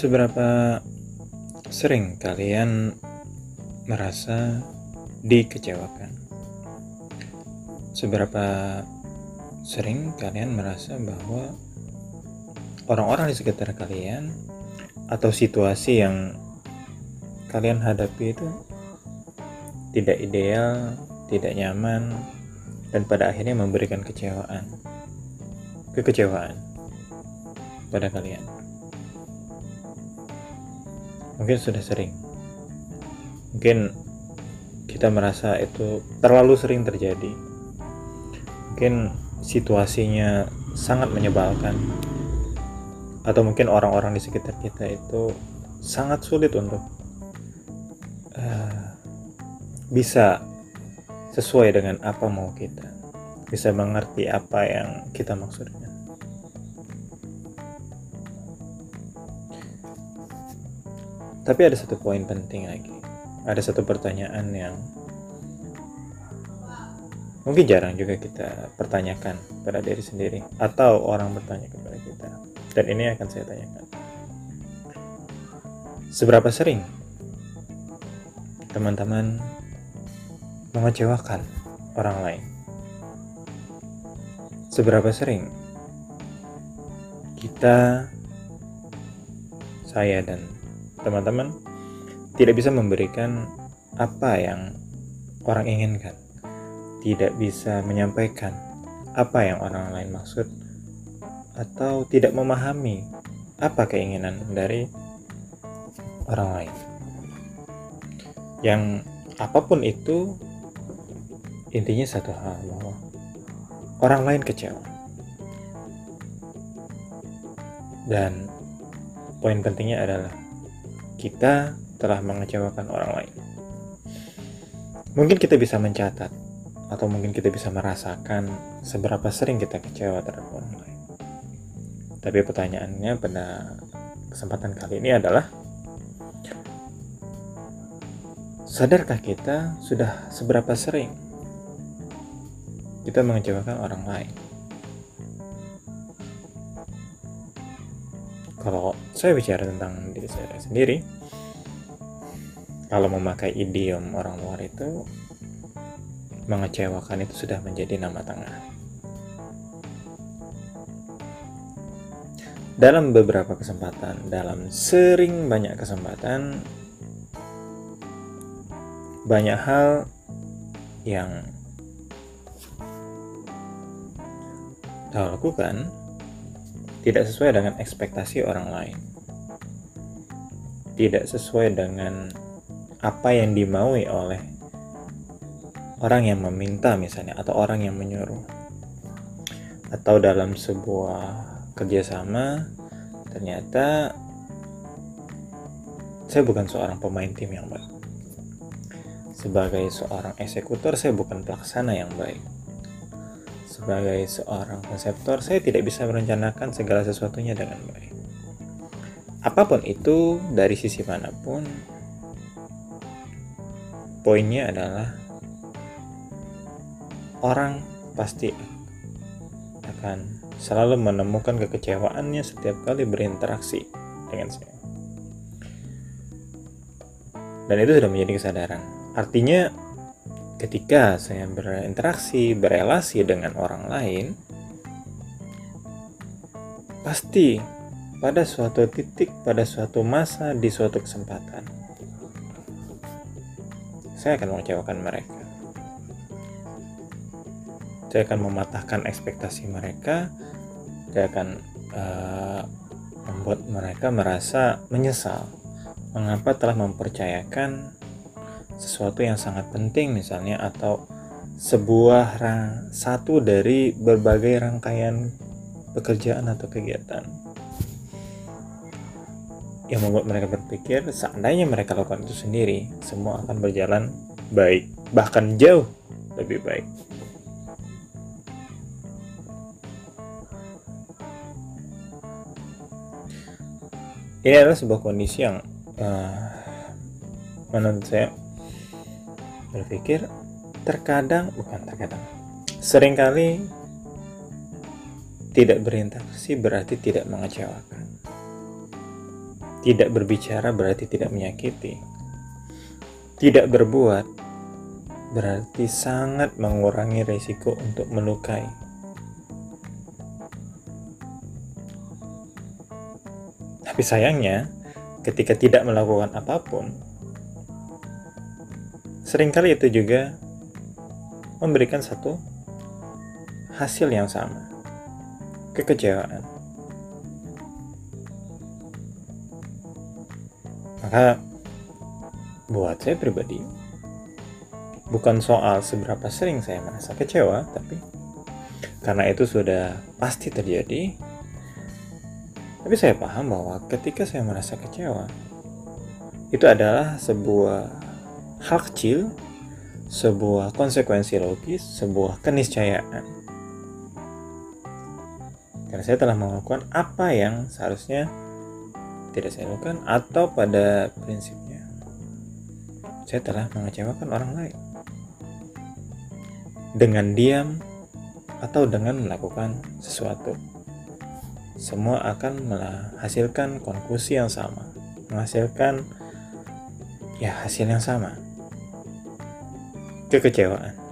Seberapa sering kalian merasa dikecewakan? Seberapa sering kalian merasa bahwa orang-orang di sekitar kalian atau situasi yang kalian hadapi itu tidak ideal, tidak nyaman, dan pada akhirnya memberikan kecewaan, kekecewaan pada kalian? Mungkin sudah sering. Mungkin kita merasa itu terlalu sering terjadi. Mungkin situasinya sangat menyebalkan. Atau mungkin orang-orang di sekitar kita itu sangat sulit untuk uh, bisa sesuai dengan apa mau kita. Bisa mengerti apa yang kita maksudkan Tapi ada satu poin penting lagi. Ada satu pertanyaan yang mungkin jarang juga kita pertanyakan pada diri sendiri atau orang bertanya kepada kita. Dan ini akan saya tanyakan. Seberapa sering teman-teman mengecewakan orang lain? Seberapa sering kita, saya, dan teman-teman tidak bisa memberikan apa yang orang inginkan, tidak bisa menyampaikan apa yang orang lain maksud, atau tidak memahami apa keinginan dari orang lain. Yang apa pun itu, intinya satu hal bahwa orang lain kecewa. Dan poin pentingnya adalah kita telah mengecewakan orang lain. Mungkin kita bisa mencatat, atau mungkin kita bisa merasakan seberapa sering kita kecewa terhadap orang lain. Tapi pertanyaannya pada kesempatan kali ini adalah, sadarkah kita sudah seberapa sering kita mengecewakan orang lain? Kalau saya bicara tentang diri saya sendiri kalau memakai idiom orang luar itu mengecewakan itu sudah menjadi nama tengah. Dalam beberapa kesempatan dalam sering banyak kesempatan banyak hal yang kita lakukan tidak sesuai dengan ekspektasi orang lain, tidak sesuai dengan apa yang dimaui oleh orang yang meminta, misalnya, atau orang yang menyuruh, atau dalam sebuah kerjasama, ternyata saya bukan seorang pemain tim yang baik. Sebagai seorang eksekutor, saya bukan pelaksana yang baik sebagai seorang konseptor, saya tidak bisa merencanakan segala sesuatunya dengan baik. Apa pun itu, dari sisi mana pun, poinnya adalah orang pasti akan selalu menemukan kekecewaannya setiap kali berinteraksi dengan saya. Dan itu sudah menjadi kesadaran. Artinya, ketika saya berinteraksi, berelasi dengan orang lain, pasti pada suatu titik, pada suatu masa, di suatu kesempatan, saya akan mengecewakan mereka. Saya akan mematahkan ekspektasi mereka. Saya akan uh, membuat mereka merasa menyesal mengapa telah mempercayakan sesuatu yang sangat penting misalnya atau sebuah rang, satu dari berbagai rangkaian pekerjaan atau kegiatan. Yang membuat mereka berpikir seandainya mereka lakukan itu sendiri semua akan berjalan baik bahkan jauh lebih baik. Ini adalah sebuah kondisi yang uh, menurut saya berpikir terkadang bukan terkadang sering kali tidak berinteraksi berarti tidak mengecewakan Tidak berbicara berarti tidak menyakiti. Tidak berbuat berarti sangat mengurangi risiko untuk melukai. Tapi sayangnya, ketika tidak melakukan apa pun, sering kali itu juga memberikan satu hasil yang sama kekecewaan. Maka buat saya pribadi bukan soal seberapa sering saya merasa kecewa, tapi karena itu sudah pasti terjadi. Tapi saya paham bahwa ketika saya merasa kecewa, itu adalah sebuah hal kecil, sebuah konsekuensi logis, sebuah keniscayaan. Karena saya telah melakukan apa yang seharusnya tidak saya lakukan atau pada prinsipnya. Saya telah mengecewakan orang lain. Dengan diam atau dengan melakukan sesuatu. Semua akan menghasilkan konklusi yang sama. Menghasilkan ya hasil yang sama kekecewaan.